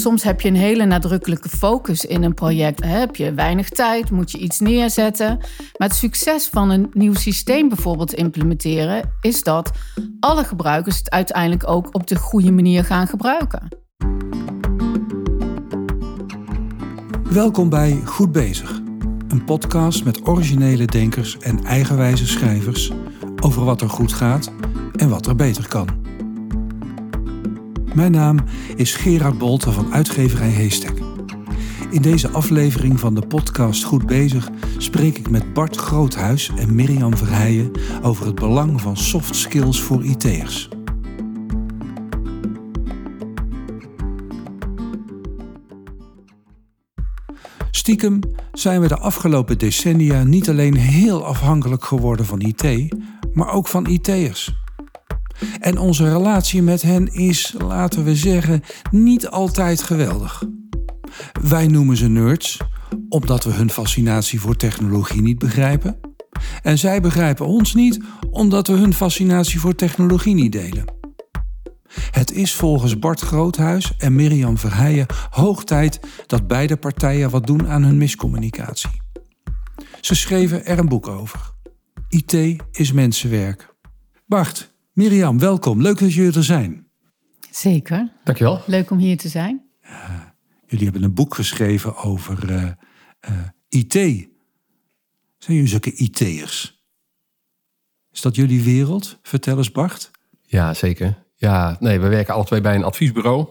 soms heb je een hele nadrukkelijke focus in een project. Heb je weinig tijd, moet je iets neerzetten. Maar het succes van een nieuw systeem bijvoorbeeld implementeren is dat alle gebruikers het uiteindelijk ook op de goede manier gaan gebruiken. Welkom bij Goed Bezig, een podcast met originele denkers en eigenwijze schrijvers over wat er goed gaat en wat er beter kan. Mijn naam is Gerard Bolten van uitgeverij Heestek. In deze aflevering van de podcast Goed Bezig spreek ik met Bart Groothuis en Mirjam Verheijen over het belang van soft skills voor IT'ers. Stiekem zijn we de afgelopen decennia niet alleen heel afhankelijk geworden van IT, maar ook van IT'ers. En onze relatie met hen is, laten we zeggen, niet altijd geweldig. Wij noemen ze nerds, omdat we hun fascinatie voor technologie niet begrijpen. En zij begrijpen ons niet, omdat we hun fascinatie voor technologie niet delen. Het is volgens Bart Groothuis en Mirjam Verheijen hoog tijd dat beide partijen wat doen aan hun miscommunicatie. Ze schreven er een boek over. IT is mensenwerk. Bart, Mirjam, welkom. Leuk dat jullie er zijn. Zeker. Dankjewel. Leuk om hier te zijn. jullie hebben een boek geschreven over uh, uh, IT. Zijn jullie zulke IT'ers? Is dat jullie wereld? Vertel eens, Bart. Ja, zeker. Ja, nee, we werken alle twee bij een adviesbureau.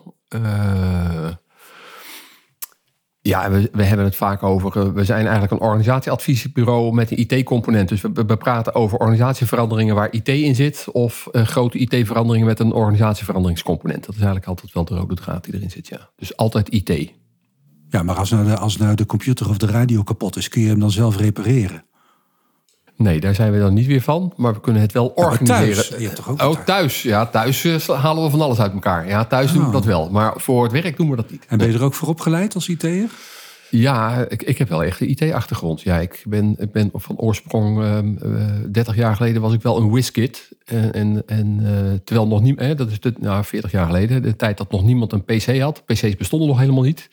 Ja, we, hebben het vaak over. Eh, we zijn eigenlijk een organisatieadviesbureau met een IT-component. Dus we, praten over organisatieveranderingen waar IT in zit. Of uh, grote IT-veranderingen met een organisatieveranderingscomponent. Dat is eigenlijk altijd wel de rode draad die erin zit. Ja. Dus altijd IT. Ja, maar als nou, als nou de computer of de radio kapot is, kun je hem dan zelf repareren? Nee, daar zijn we dan niet weer van. Maar we kunnen het wel organiseren. thuis, je hebt toch ook oh, thuis. Ja, thuis uh, halen we van alles uit elkaar. Ja, thuis doen we oh. dat wel. Maar voor het werk doen we dat niet. En ben je er ook voor opgeleid als IT'er? Ja, ik, ik heb wel echt een IT-achtergrond. Ja, ik ben, ik ben van oorsprong, uh, 30 jaar geleden was ik wel een WizKid. En, en, en uh, terwijl nog niet, eh, dat is de, nou, 40 jaar geleden, de tijd dat nog niemand een PC had. PC's bestonden nog helemaal niet.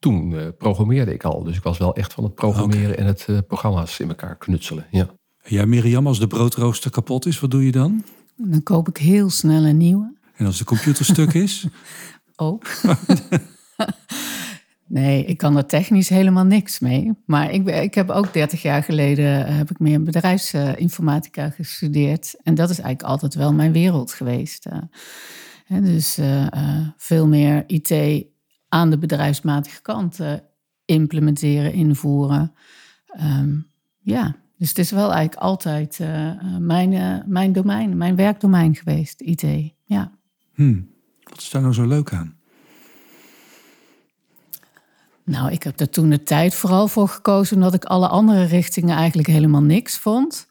Toen uh, programmeerde ik al. Dus ik was wel echt van het programmeren okay. en het uh, programma's in elkaar knutselen. Ja. Ja, Mirjam, als de broodrooster kapot is, wat doe je dan? Dan koop ik heel snel een nieuwe. En als de computer stuk is? Ook. nee, ik kan er technisch helemaal niks mee. Maar ik, ik heb ook 30 jaar geleden eh, heb ik meer bedrijfsinformatica gestudeerd. En dat is eigenlijk altijd wel mijn wereld geweest. Dus veel meer IT aan de bedrijfsmatige kant implementeren, invoeren. Um, ja, dus het is wel eigenlijk altijd uh, mijn, uh, mijn domein, mijn werkdomein geweest, IT. Ja. Hmm. Wat is daar nou zo leuk aan? Nou, ik heb er toen de tijd vooral voor gekozen, omdat ik alle andere richtingen eigenlijk helemaal niks vond.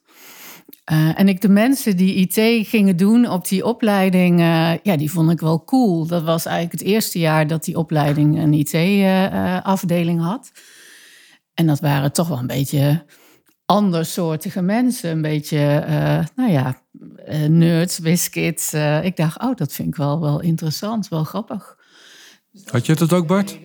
Uh, en ik de mensen die IT gingen doen op die opleiding, ja, die vond ik wel cool. Dat was eigenlijk het eerste jaar dat die opleiding een IT-afdeling had. En dat waren toch wel een beetje andersoortige mensen. Een beetje, nou ja, nerds, biscuits. Uh, ik dacht, oh, dat vind ik wel, wel interessant, wel grappig. Had je dat ook, Bart?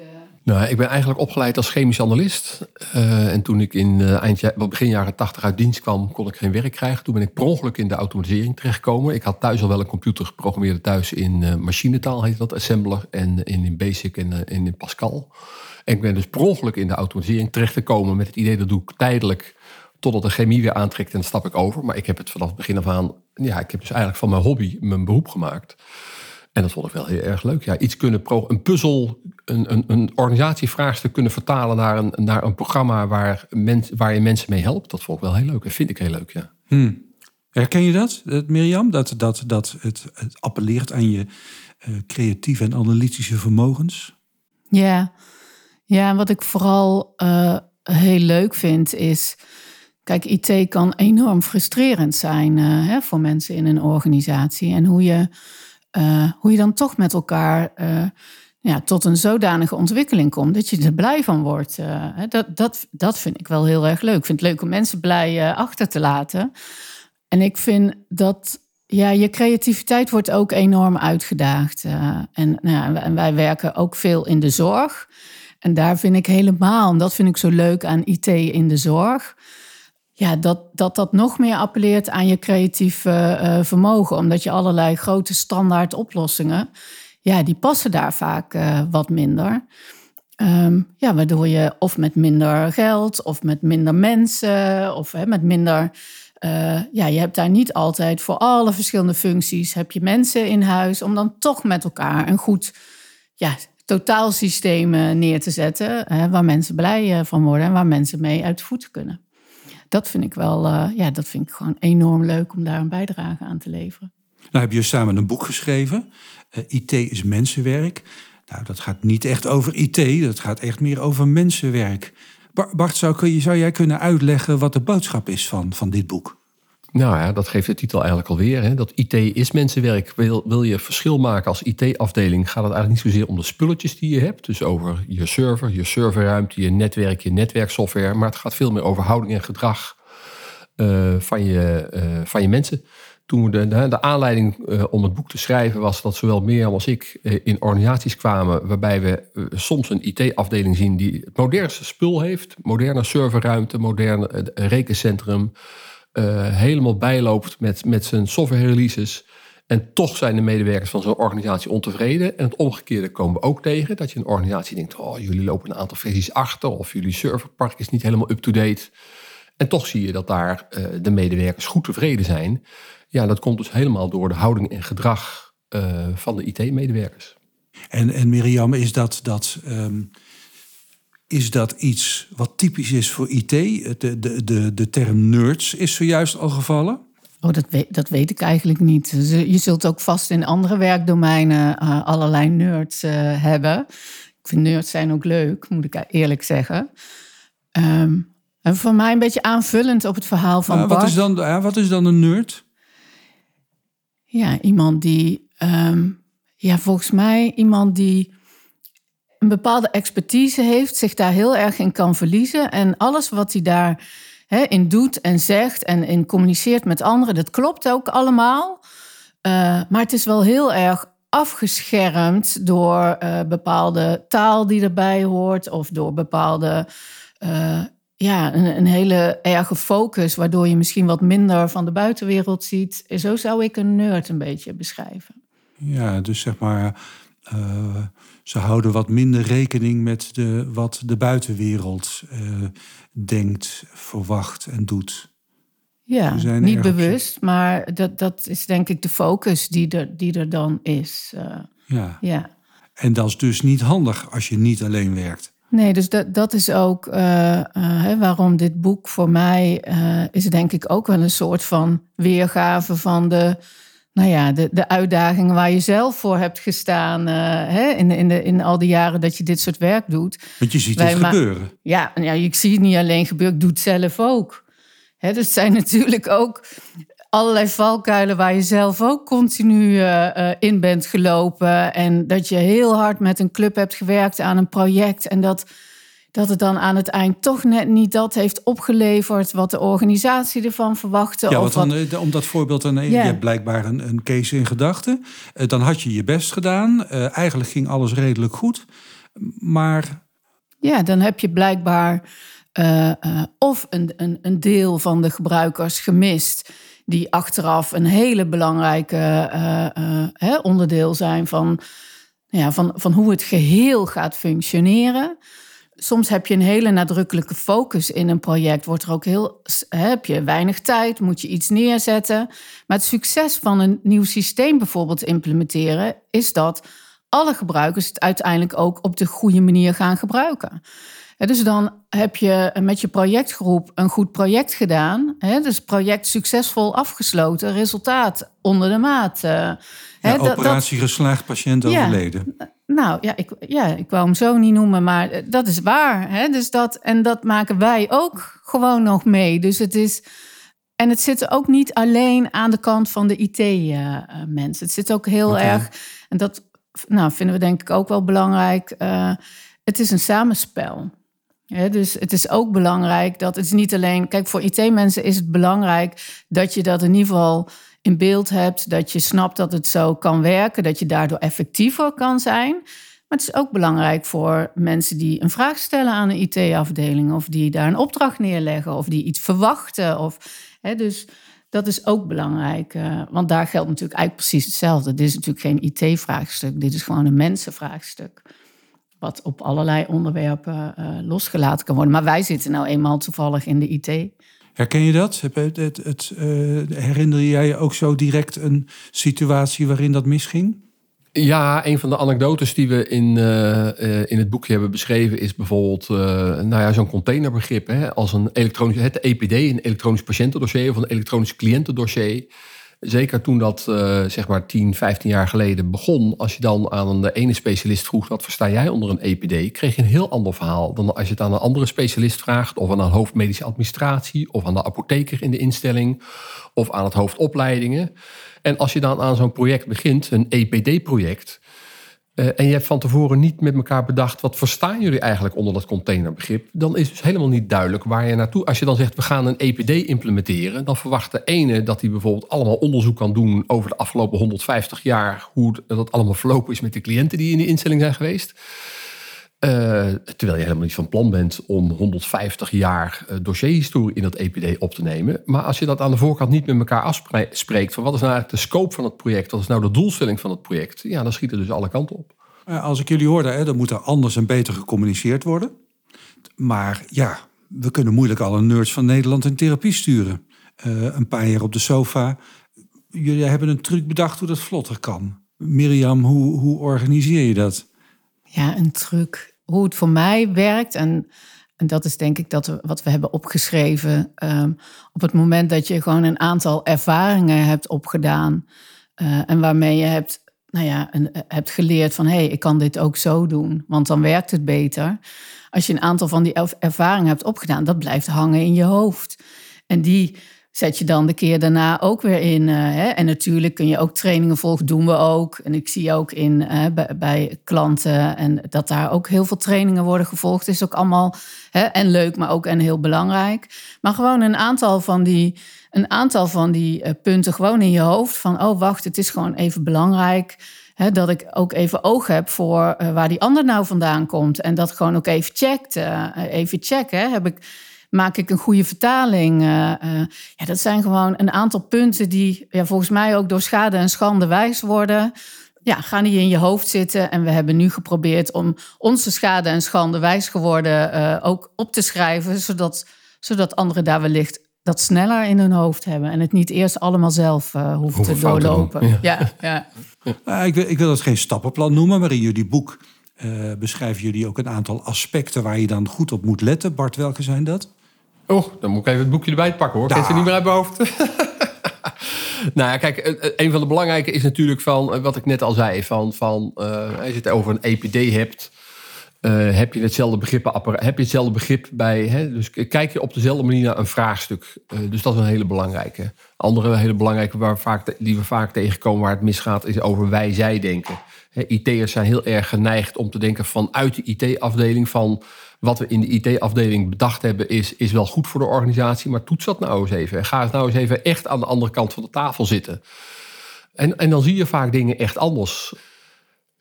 Nou, ik ben eigenlijk opgeleid als chemisch analist. en toen ik in eind, begin jaren tachtig uit dienst kwam, kon ik geen werk krijgen. Toen ben ik per ongeluk in de automatisering terechtgekomen. Ik had thuis al wel een computer geprogrammeerd thuis in machinetaal, heet dat, assembler. En in, in Basic en in Pascal. En ik ben dus per ongeluk in de automatisering terechtgekomen met het idee dat doe ik tijdelijk totdat de chemie weer aantrekt en dan stap ik over. Maar ik heb het vanaf het begin af aan, ja, ik heb dus eigenlijk van mijn hobby mijn beroep gemaakt. En dat vond ik wel heel erg leuk. Ja, iets kunnen, pro, een puzzel, een, een, een organisatievraagstuk kunnen vertalen naar een, naar een programma waar, mens, waar je mensen mee helpt. Dat vond ik wel heel leuk en vind ik heel leuk, ja. Hmm. Herken je dat, Mirjam? Dat, dat, dat het, het appelleert aan je uh, creatieve en analytische vermogens? Ja, ja en wat ik vooral uh, heel leuk vind is Kijk, IT kan enorm frustrerend zijn uh, hè, voor mensen in een organisatie. En hoe je, uh, hoe je dan toch met elkaar uh, ja, tot een zodanige ontwikkeling komt dat je er blij van wordt. dat, dat, dat vind ik wel heel erg leuk. Ik vind het leuk om mensen blij achter te laten. En ik vind dat Ja, je creativiteit wordt ook enorm uitgedaagd. En, nou, en wij werken ook veel in de zorg. En daar vind ik helemaal, en dat vind ik zo leuk aan IT in de zorg. Ja, dat dat, dat nog meer appelleert aan je creatieve uh, vermogen. Omdat je allerlei grote standaard oplossingen, ja, die passen daar vaak uh, wat minder. Um, ja, waardoor je of met minder geld, of met minder mensen, of hè, met minder uh, ja, je hebt daar niet altijd voor alle verschillende functies heb je mensen in huis om dan toch met elkaar een goed ja, totaalsysteem neer te zetten hè, waar mensen blij eh, van worden en waar mensen mee uit voeten kunnen. Dat vind ik wel, uh, ja, dat vind ik gewoon enorm leuk om daar een bijdrage aan te leveren. Nou heb je samen een boek geschreven, uh, IT is mensenwerk. Nou, dat gaat niet echt over IT, dat gaat echt meer over mensenwerk. Bart, zou, zou jij kunnen uitleggen wat de boodschap is van, van dit boek? Nou ja, dat geeft de titel eigenlijk alweer. Hè? Dat IT is mensenwerk. Wil, je verschil maken als IT-afdeling, gaat het eigenlijk niet zozeer om de spulletjes die je hebt. Dus over je server, je serverruimte, je netwerk, je netwerksoftware. Maar het gaat veel meer over houding en gedrag uh, van, je, uh, van je mensen toen de, de, aanleiding uh, om het boek te schrijven was dat zowel Mirjam als ik in organisaties kwamen waarbij we soms een IT-afdeling zien die het modernste spul heeft, moderne serverruimte, moderne rekencentrum, helemaal bijloopt met, met zijn software releases. En toch zijn de medewerkers van zo'n organisatie ontevreden. En het omgekeerde komen we ook tegen. Dat je een organisatie denkt, oh, jullie lopen een aantal versies achter. Of jullie serverpark is niet helemaal up-to-date. En toch zie je dat daar de medewerkers goed tevreden zijn. Ja, dat komt dus helemaal door de houding en gedrag uh, van de IT-medewerkers. En, en Mirjam, is dat, dat, um, is dat iets wat typisch is voor IT? De, de, de, de term nerds is zojuist al gevallen. Oh, dat weet, dat weet ik eigenlijk niet. Je zult ook vast in andere werkdomeinen uh, allerlei nerds uh, hebben. Ik vind nerds zijn ook leuk, moet ik eerlijk zeggen. Um, en voor mij een beetje aanvullend op het verhaal van Bart. Wat is, dan, wat is dan een nerd? Ja, iemand die, um, ja, volgens mij iemand die een bepaalde expertise heeft, zich daar heel erg in kan verliezen. En alles wat hij daar in doet en zegt en in communiceert met anderen, dat klopt ook allemaal. Uh, maar het is wel heel erg afgeschermd door uh, bepaalde taal die erbij hoort of door bepaalde uh, ja, een, een, hele erge focus, waardoor je misschien wat minder van de buitenwereld ziet. Zo zou ik een nerd een beetje beschrijven. Ja, dus zeg maar, ze houden wat minder rekening met de, wat de buitenwereld uh, denkt, verwacht en doet. Ja, niet bewust, maar dat, dat is denk ik de focus die er, die er dan is. Uh, ja. ja. En dat is dus niet handig als je niet alleen werkt. Nee, dus dat, dat is ook uh, uh, waarom dit boek voor mij is denk ik ook wel een soort van weergave van de, nou ja, de, de uitdagingen waar je zelf voor hebt gestaan hè, in, in, de, in al die jaren dat je dit soort werk doet. Want je ziet het gebeuren. Ja, ja, ik zie het niet alleen gebeuren, ik doe het zelf ook. Hè, dus het zijn natuurlijk ook allerlei valkuilen waar je zelf ook continu uh, uh, in bent gelopen. En dat je heel hard met een club hebt gewerkt aan een project. En dat, dat het dan aan het eind toch net niet dat heeft opgeleverd wat de organisatie ervan verwachtte. Ja, of wat dan, wat... om dat voorbeeld yeah. je hebt blijkbaar een, een case in gedachten. Uh, dan had je je best gedaan. eigenlijk ging alles redelijk goed. Maar. Ja, dan heb je blijkbaar of een, een, een deel van de gebruikers gemist die achteraf een hele belangrijke uh, uh, onderdeel zijn van, ja, van, van hoe het geheel gaat functioneren. Soms heb je een hele nadrukkelijke focus in een project. Wordt er ook heel, heb je weinig tijd, moet je iets neerzetten. Maar het succes van een nieuw systeem bijvoorbeeld implementeren, is dat alle gebruikers het uiteindelijk ook op de goede manier gaan gebruiken. Dus dan heb je met je projectgroep een goed project gedaan. Dus project succesvol afgesloten, resultaat onder de maat. Eh, ja, operatie dat, geslaagd, patiënt ja, overleden. Nou ja ik, ja, ik wou hem zo niet noemen, maar eh, dat is waar. Hè? Dus dat, en dat maken wij ook gewoon nog mee. Dus het is. En het zit ook niet alleen aan de kant van de IT-mensen. Uh, het zit ook heel okay. erg. En dat nou, vinden we denk ik ook wel belangrijk. Uh, het is een samenspel. Ja, dus het is ook belangrijk dat het is niet alleen. Kijk, voor IT-mensen is het belangrijk dat je dat in ieder geval in beeld hebt, dat je snapt dat het zo kan werken, dat je daardoor effectiever kan zijn. Maar het is ook belangrijk voor mensen die een vraag stellen aan een IT-afdeling, of die daar een opdracht neerleggen, of die iets verwachten. Of, hè, dus dat is ook belangrijk, uh, want daar geldt natuurlijk eigenlijk precies hetzelfde. Dit is natuurlijk geen IT-vraagstuk, dit is gewoon een mensenvraagstuk. Wat op allerlei onderwerpen uh, losgelaten kan worden. Maar wij zitten nou eenmaal toevallig in de IT. Herken je dat? Het, het, het, uh, herinner jij je ook zo direct een situatie waarin dat misging? Ja, een van de anekdotes die we in, uh, in het boekje hebben beschreven is bijvoorbeeld nou ja, zo'n containerbegrip. Hè, als een elektronisch, het EPD, een elektronisch patiëntendossier of een elektronisch cliëntendossier. Zeker toen dat uh, zeg maar 10, 15 jaar geleden begon. Als je dan aan de ene specialist vroeg, wat versta jij onder een EPD? Kreeg je een heel ander verhaal dan als je het aan een andere specialist vraagt. Of aan een hoofdmedische administratie. Of aan de apotheker in de instelling. Of aan het hoofdopleidingen. En als je dan aan zo'n project begint, een EPD-project. Uh, en je hebt van tevoren niet met elkaar bedacht, wat verstaan jullie eigenlijk onder dat containerbegrip? Dan is dus helemaal niet duidelijk waar je naartoe. Als je dan zegt, we gaan een EPD implementeren, dan verwacht de ene dat hij bijvoorbeeld allemaal onderzoek kan doen over de afgelopen 150 jaar, hoe dat allemaal verlopen is met de cliënten die in die instelling zijn geweest. Uh, terwijl je helemaal niet van plan bent om 150 jaar uh, dossierhistorie in dat EPD op te nemen. Maar als je dat aan de voorkant niet met elkaar afspreekt, van wat is nou eigenlijk de scope van het project, wat is nou de doelstelling van het project, ja, dan schiet het dus alle kanten op. Als ik jullie hoorde, hè, dan moet er anders en beter gecommuniceerd worden. Maar ja, we kunnen moeilijk alle nerds van Nederland in therapie sturen. Uh, een paar jaar op de sofa. Jullie hebben een truc bedacht hoe dat vlotter kan. Mirjam, hoe, hoe organiseer je dat? Ja, een truc hoe het voor mij werkt. En, dat is denk ik dat we, wat we hebben opgeschreven. Um, op het moment dat je gewoon een aantal ervaringen hebt opgedaan. Uh, en waarmee je hebt, nou ja, een, hebt geleerd van hé, hey, ik kan dit ook zo doen. Want dan werkt het beter. Als je een aantal van die ervaringen hebt opgedaan, dat blijft hangen in je hoofd. En die zet je dan de keer daarna ook weer in. Uh, hè? En natuurlijk kun je ook trainingen volgen, doen we ook. En ik zie ook in, uh, bij, klanten en dat daar ook heel veel trainingen worden gevolgd. Is ook allemaal hè, en leuk, maar ook en heel belangrijk. Maar gewoon een aantal van die, een aantal van die uh, punten gewoon in je hoofd. Van oh, wacht, het is gewoon even belangrijk. Dat ik ook even oog heb voor waar die ander nou vandaan komt. En dat gewoon ook even checkt. even checken. Heb ik maak ik een goede vertaling? Uh, uh, ja, dat zijn gewoon een aantal punten die ja, volgens mij ook door schade en schande wijs worden. Ja, gaan die in je hoofd zitten. En we hebben nu geprobeerd om onze schade en schande wijs geworden uh, ook op te schrijven, zodat, zodat anderen daar wellicht dat sneller in hun hoofd hebben en het niet eerst allemaal zelf hoeven te doorlopen. Ja. Ja, ja. Ik, wil, ik wil het geen stappenplan noemen, maar in jullie boek beschrijven jullie ook een aantal aspecten waar je dan goed op moet letten. Bart, welke zijn dat? Oh, dan moet ik even het boekje erbij pakken hoor. Ja. ze niet meer uit mijn hoofd. nou ja, kijk, een van de belangrijke is natuurlijk van wat ik net al zei. Van, van uh, als je het over een EPD hebt, uh, heb je hetzelfde begrip, heb je hetzelfde begrip bij. Hè? Dus kijk je op dezelfde manier naar een vraagstuk. Uh, dus dat is een hele belangrijke. Andere hele belangrijke waar vaak, die we vaak tegenkomen waar het misgaat, is over wij-zij denken. IT'ers zijn heel erg geneigd om te denken vanuit de IT-afdeling van wat we in de IT-afdeling bedacht hebben, is, is wel goed voor de organisatie. Maar toets dat nou eens even. Ga eens nou eens even echt aan de andere kant van de tafel zitten. En, en dan zie je vaak dingen echt anders.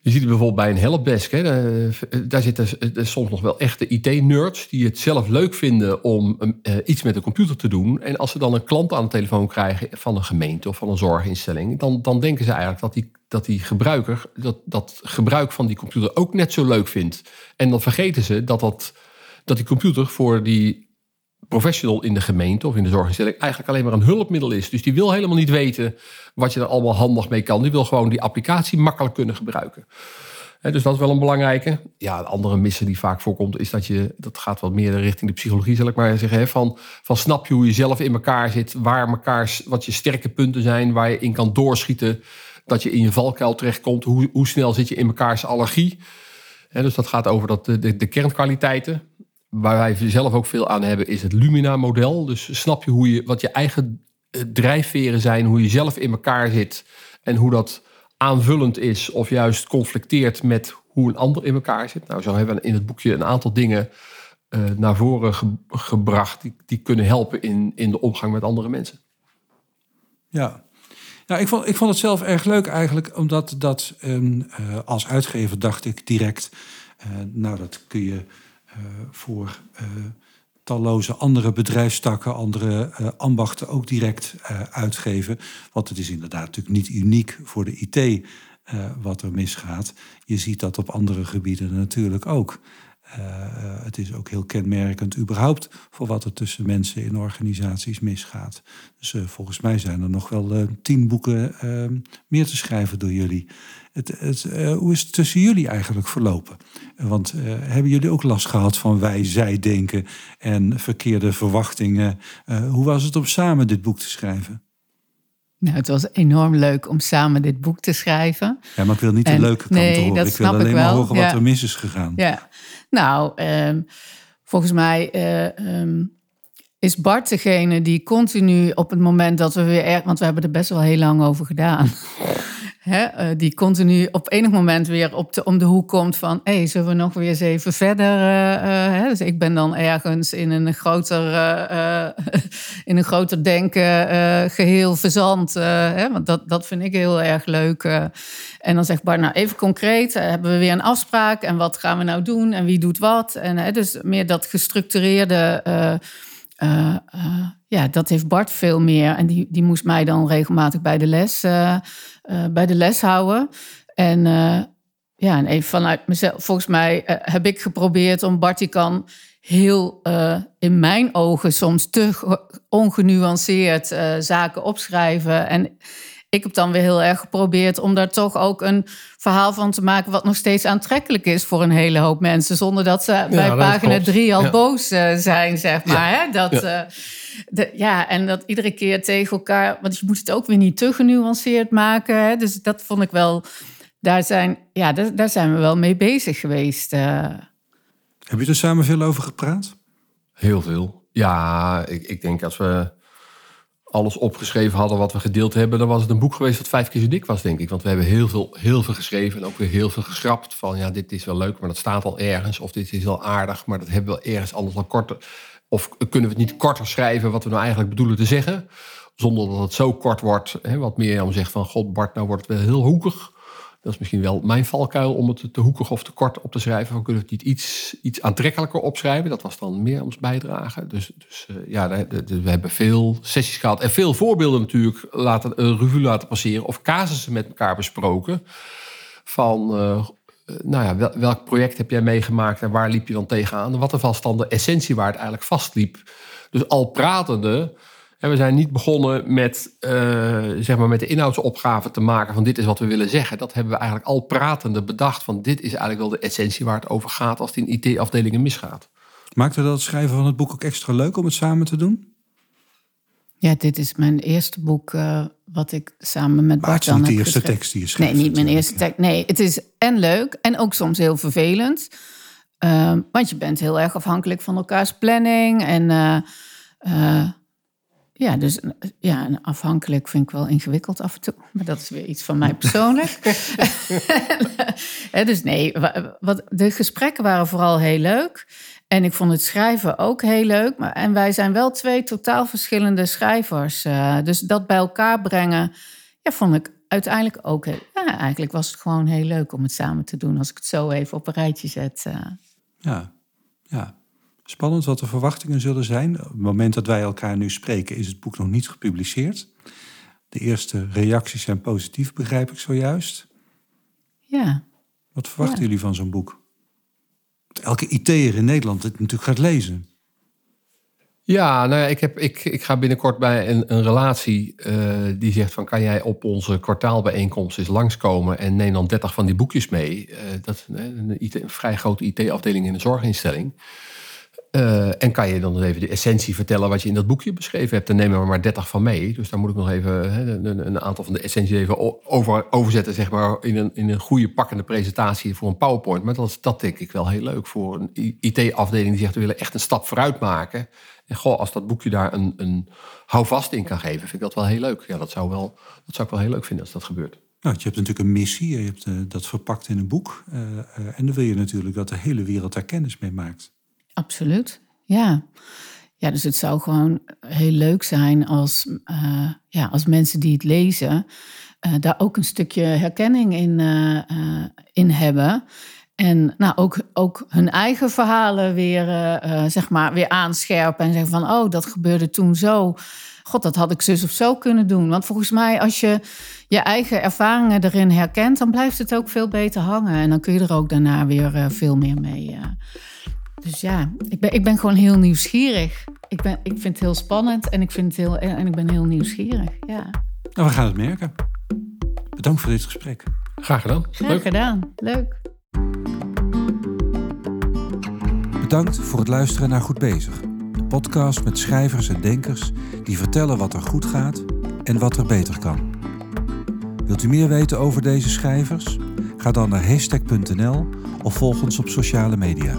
Je ziet het bijvoorbeeld bij een helpdesk. Hè, daar zitten soms nog wel echte IT-nerds die het zelf leuk vinden om uh, iets met de computer te doen. En als ze dan een klant aan de telefoon krijgen van een gemeente of van een zorginstelling, dan, dan denken ze eigenlijk dat die, dat die gebruiker dat, dat gebruik van die computer ook net zo leuk vindt. En dan vergeten ze dat, dat die computer voor die professional in de gemeente of in de zorginstelling eigenlijk alleen maar een hulpmiddel is. Dus die wil helemaal niet weten wat je er allemaal handig mee kan. Die wil gewoon die applicatie makkelijk kunnen gebruiken. dus dat is wel een belangrijke. Ja, de andere missen die vaak voorkomt, is dat je, dat gaat wat meer richting de psychologie, zal ik maar zeggen. van, van snap je hoe je zelf in elkaar zit, waar elkaar, wat je sterke punten zijn, waar je in kan doorschieten, dat je in je valkuil terechtkomt. Hoe, hoe snel zit je in mekaars allergie? dus dat gaat over dat, de, de kernkwaliteiten waar wij zelf ook veel aan hebben, is het Lumina-model. Dus snap je, hoe je wat je eigen eh, drijfveren zijn, hoe je zelf in elkaar zit en hoe dat aanvullend is of juist conflicteert met hoe een ander in elkaar zit. Nou, zo hebben we in het boekje een aantal dingen uh, naar voren gebracht die, die kunnen helpen in, in de omgang met andere mensen. Ja, Ja, ik vond, ik vond het zelf erg leuk eigenlijk, omdat dat ehm, eh, als uitgever dacht ik direct, nou dat kun je voor talloze andere bedrijfstakken, andere ambachten ook direct uitgeven. Want het is inderdaad natuurlijk niet uniek voor de IT wat er misgaat. Je ziet dat op andere gebieden natuurlijk ook. Uh, het is ook heel kenmerkend überhaupt voor wat er tussen mensen in organisaties misgaat. Dus uh, volgens mij zijn er nog wel tien boeken meer te schrijven door jullie. Het, het, hoe is het tussen jullie eigenlijk verlopen? Want hebben jullie ook last gehad van wij-zij denken en verkeerde verwachtingen? hoe was het om samen dit boek te schrijven? Nou, het was enorm leuk om samen dit boek te schrijven. Ja, maar ik wil niet de leuke kant nee, horen. ik wil alleen ik maar horen wat er mis is gegaan. Ja, nou, ehm, volgens mij uh, um, is Bart degene die continu op het moment dat we weer... Want we hebben er best wel heel lang over gedaan. Hè, uh, die continu op enig moment weer op de, om de hoek komt van... hé, hey, zullen we nog weer eens even verder? Uh? Dus ik ben dan ergens in een groter, in een groter denken geheel verzand. Hè? Want dat, dat vind ik heel erg leuk. en dan zegt Bart, nou even concreet, hebben we weer een afspraak... en wat gaan we nou doen en wie doet wat? En dus meer dat gestructureerde... ja, dat heeft Bart veel meer. En die, die moest mij dan regelmatig bij de les, uh, bij de les houden. En ja, en even vanuit mezelf. Volgens mij heb ik geprobeerd om Bart, die kan heel in mijn ogen soms te ongenuanceerd zaken opschrijven. En ik heb dan weer heel erg geprobeerd om daar toch ook een verhaal van te maken wat nog steeds aantrekkelijk is voor een hele hoop mensen, zonder dat ze bij pagina drie al boos uh, zijn, zeg maar. Ja. Hè? Dat, ja. Uh, de, ja, en dat iedere keer tegen elkaar, want je moet het ook weer niet te genuanceerd maken. Hè? Dus dat vond ik wel, daar zijn, ja, daar, daar zijn we wel mee bezig geweest. Uh. Heb je er samen veel over gepraat? Heel veel. Ja, ik, ik denk als we alles opgeschreven hadden wat we gedeeld hebben, dan was het een boek geweest dat vijf keer zo dik was, denk ik. Want we hebben heel veel, heel veel geschreven en ook weer heel veel geschrapt. Van ja, dit is wel leuk, maar dat staat al ergens. Of dit is wel aardig, maar dat hebben we ergens anders al korter. Of kunnen we het niet korter schrijven wat we nou eigenlijk bedoelen te zeggen? Zonder dat het zo kort wordt. Hè, wat Mirjam zegt van, god Bart, nou wordt het wel heel hoekig. Dat is misschien wel mijn valkuil om het te hoekig of te kort op te schrijven. We kunnen het niet iets, iets aantrekkelijker opschrijven. Dat was dan meer ons bijdrage. Dus, dus uh, ja, we hebben veel sessies gehad. En veel voorbeelden natuurlijk laten, een revue laten passeren. Of casussen met elkaar besproken. Van, uh, nou ja, wel, welk project heb jij meegemaakt en waar liep je dan tegenaan? Wat was dan de essentie waar het eigenlijk vastliep? Dus al pratende en we zijn niet begonnen met, uh, zeg maar met de inhoudsopgave te maken van dit is wat we willen zeggen. Dat hebben we eigenlijk al pratende bedacht van dit is eigenlijk wel de essentie waar het over gaat als het in IT-afdelingen misgaat. Maakte dat het schrijven van het boek ook extra leuk om het samen te doen? Ja, dit is mijn eerste boek uh, wat ik samen met maar Bart het is niet de eerste tekst die je schrijft. Nee, niet mijn eerste tekst. Nee, het is en leuk en ook soms heel vervelend. Uh, want je bent heel erg afhankelijk van elkaars planning en... Ja, dus ja, afhankelijk vind ik wel ingewikkeld af en toe. Maar dat is weer iets van mij persoonlijk. dus nee, wat, de gesprekken waren vooral heel leuk. En ik vond het schrijven ook heel leuk. Maar, en wij zijn wel twee totaal verschillende schrijvers. Uh, dus dat bij elkaar brengen, ja, vond ik uiteindelijk ook heel... Ja, eigenlijk was het gewoon heel leuk om het samen te doen... als ik het zo even op een rijtje zet. Uh. Ja, ja. Spannend wat de verwachtingen zullen zijn. Op het moment dat wij elkaar nu spreken, is het boek nog niet gepubliceerd. De eerste reacties zijn positief, begrijp ik zojuist. Ja. Wat verwachten jullie van zo'n boek? elke IT'er in Nederland het natuurlijk gaat lezen. Ja, nou ja, ik, heb, ik, ik ga binnenkort bij een, een relatie uh, die zegt van... kan jij op onze kwartaalbijeenkomst eens langskomen... en neem dan 30 van die boekjes mee. Uh, dat is een, een, een vrij grote IT-afdeling in een zorginstelling... Uh, en kan je dan even de essentie vertellen wat je in dat boekje beschreven hebt? Dan nemen we maar 30 van mee. Dus daar moet ik nog even een, aantal van de essentie even over, overzetten, zeg maar, in een, in een goede pakkende presentatie voor een PowerPoint. Maar dat is dat denk ik wel heel leuk voor een IT-afdeling die zegt we willen echt een stap vooruit maken. En goh, als dat boekje daar een, een houvast in kan geven, vind ik dat wel heel leuk. Ja, dat zou, wel, dat zou ik wel heel leuk vinden als dat gebeurt. Nou, je hebt natuurlijk een missie, je hebt uh, dat verpakt in een boek. Uh, en dan wil je natuurlijk dat de hele wereld daar kennis mee maakt. Absoluut, ja. Ja, dus het zou gewoon heel leuk zijn als, uh, ja, als mensen die het lezen uh, daar ook een stukje herkenning in, uh, in hebben. En nou, ook, ook hun eigen verhalen weer, zeg maar, weer aanscherpen. En zeggen van, oh, dat gebeurde toen zo. God, dat had ik zus of zo kunnen doen. Want volgens mij, als je je eigen ervaringen erin herkent, dan blijft het ook veel beter hangen. En dan kun je er ook daarna weer veel meer mee. Dus ja, ik ben, ik ben gewoon heel nieuwsgierig. Ik, ben, ik vind het heel spannend en ik, vind het heel, en ik ben heel nieuwsgierig. Ja. Nou, we gaan het merken. Bedankt voor dit gesprek. Graag gedaan. Graag Leuk. gedaan. Leuk. Bedankt voor het luisteren naar Goed Bezig. De podcast met schrijvers en denkers die vertellen wat er goed gaat en wat er beter kan. Wilt u meer weten over deze schrijvers? Ga dan naar hashtag.nl of volg ons op sociale media.